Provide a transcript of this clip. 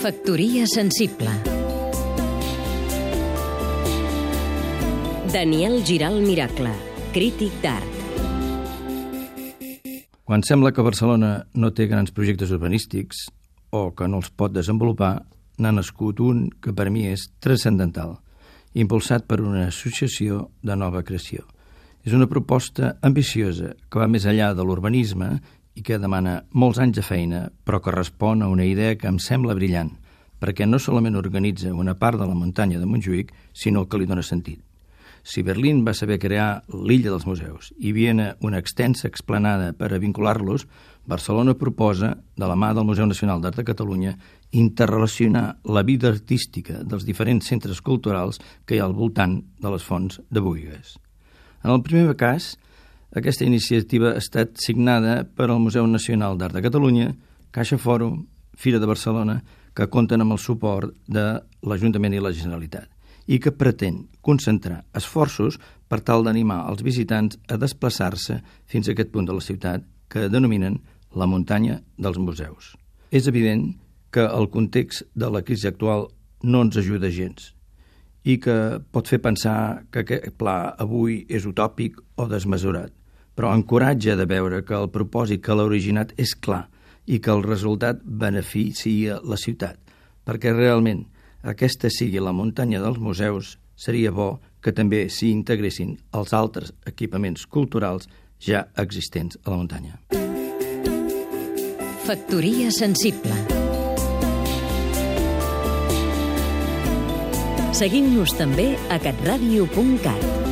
Factoria sensible Daniel Giral Miracle, crític d'art Quan sembla que Barcelona no té grans projectes urbanístics o que no els pot desenvolupar, n'ha nascut un que per mi és transcendental, impulsat per una associació de nova creació. És una proposta ambiciosa que va més enllà de l'urbanisme i que demana molts anys de feina, però que respon a una idea que em sembla brillant, perquè no solament organitza una part de la muntanya de Montjuïc, sinó que li dona sentit. Si Berlín va saber crear l'illa dels museus i Viena una extensa explanada per a vincular-los, Barcelona proposa, de la mà del Museu Nacional d'Art de Catalunya, interrelacionar la vida artística dels diferents centres culturals que hi ha al voltant de les fonts de Buigues. En el primer cas, aquesta iniciativa ha estat signada per al Museu Nacional d'Art de Catalunya, Caixa Fòrum, Fira de Barcelona, que compten amb el suport de l'Ajuntament i la Generalitat i que pretén concentrar esforços per tal d'animar els visitants a desplaçar-se fins a aquest punt de la ciutat que denominen la muntanya dels museus. És evident que el context de la crisi actual no ens ajuda gens i que pot fer pensar que aquest pla avui és utòpic o desmesurat però encoratja de veure que el propòsit que l'ha originat és clar i que el resultat beneficia la ciutat, perquè realment aquesta sigui la muntanya dels museus, seria bo que també s'hi integressin els altres equipaments culturals ja existents a la muntanya. Factoria sensible Seguim-nos també a catradio.cat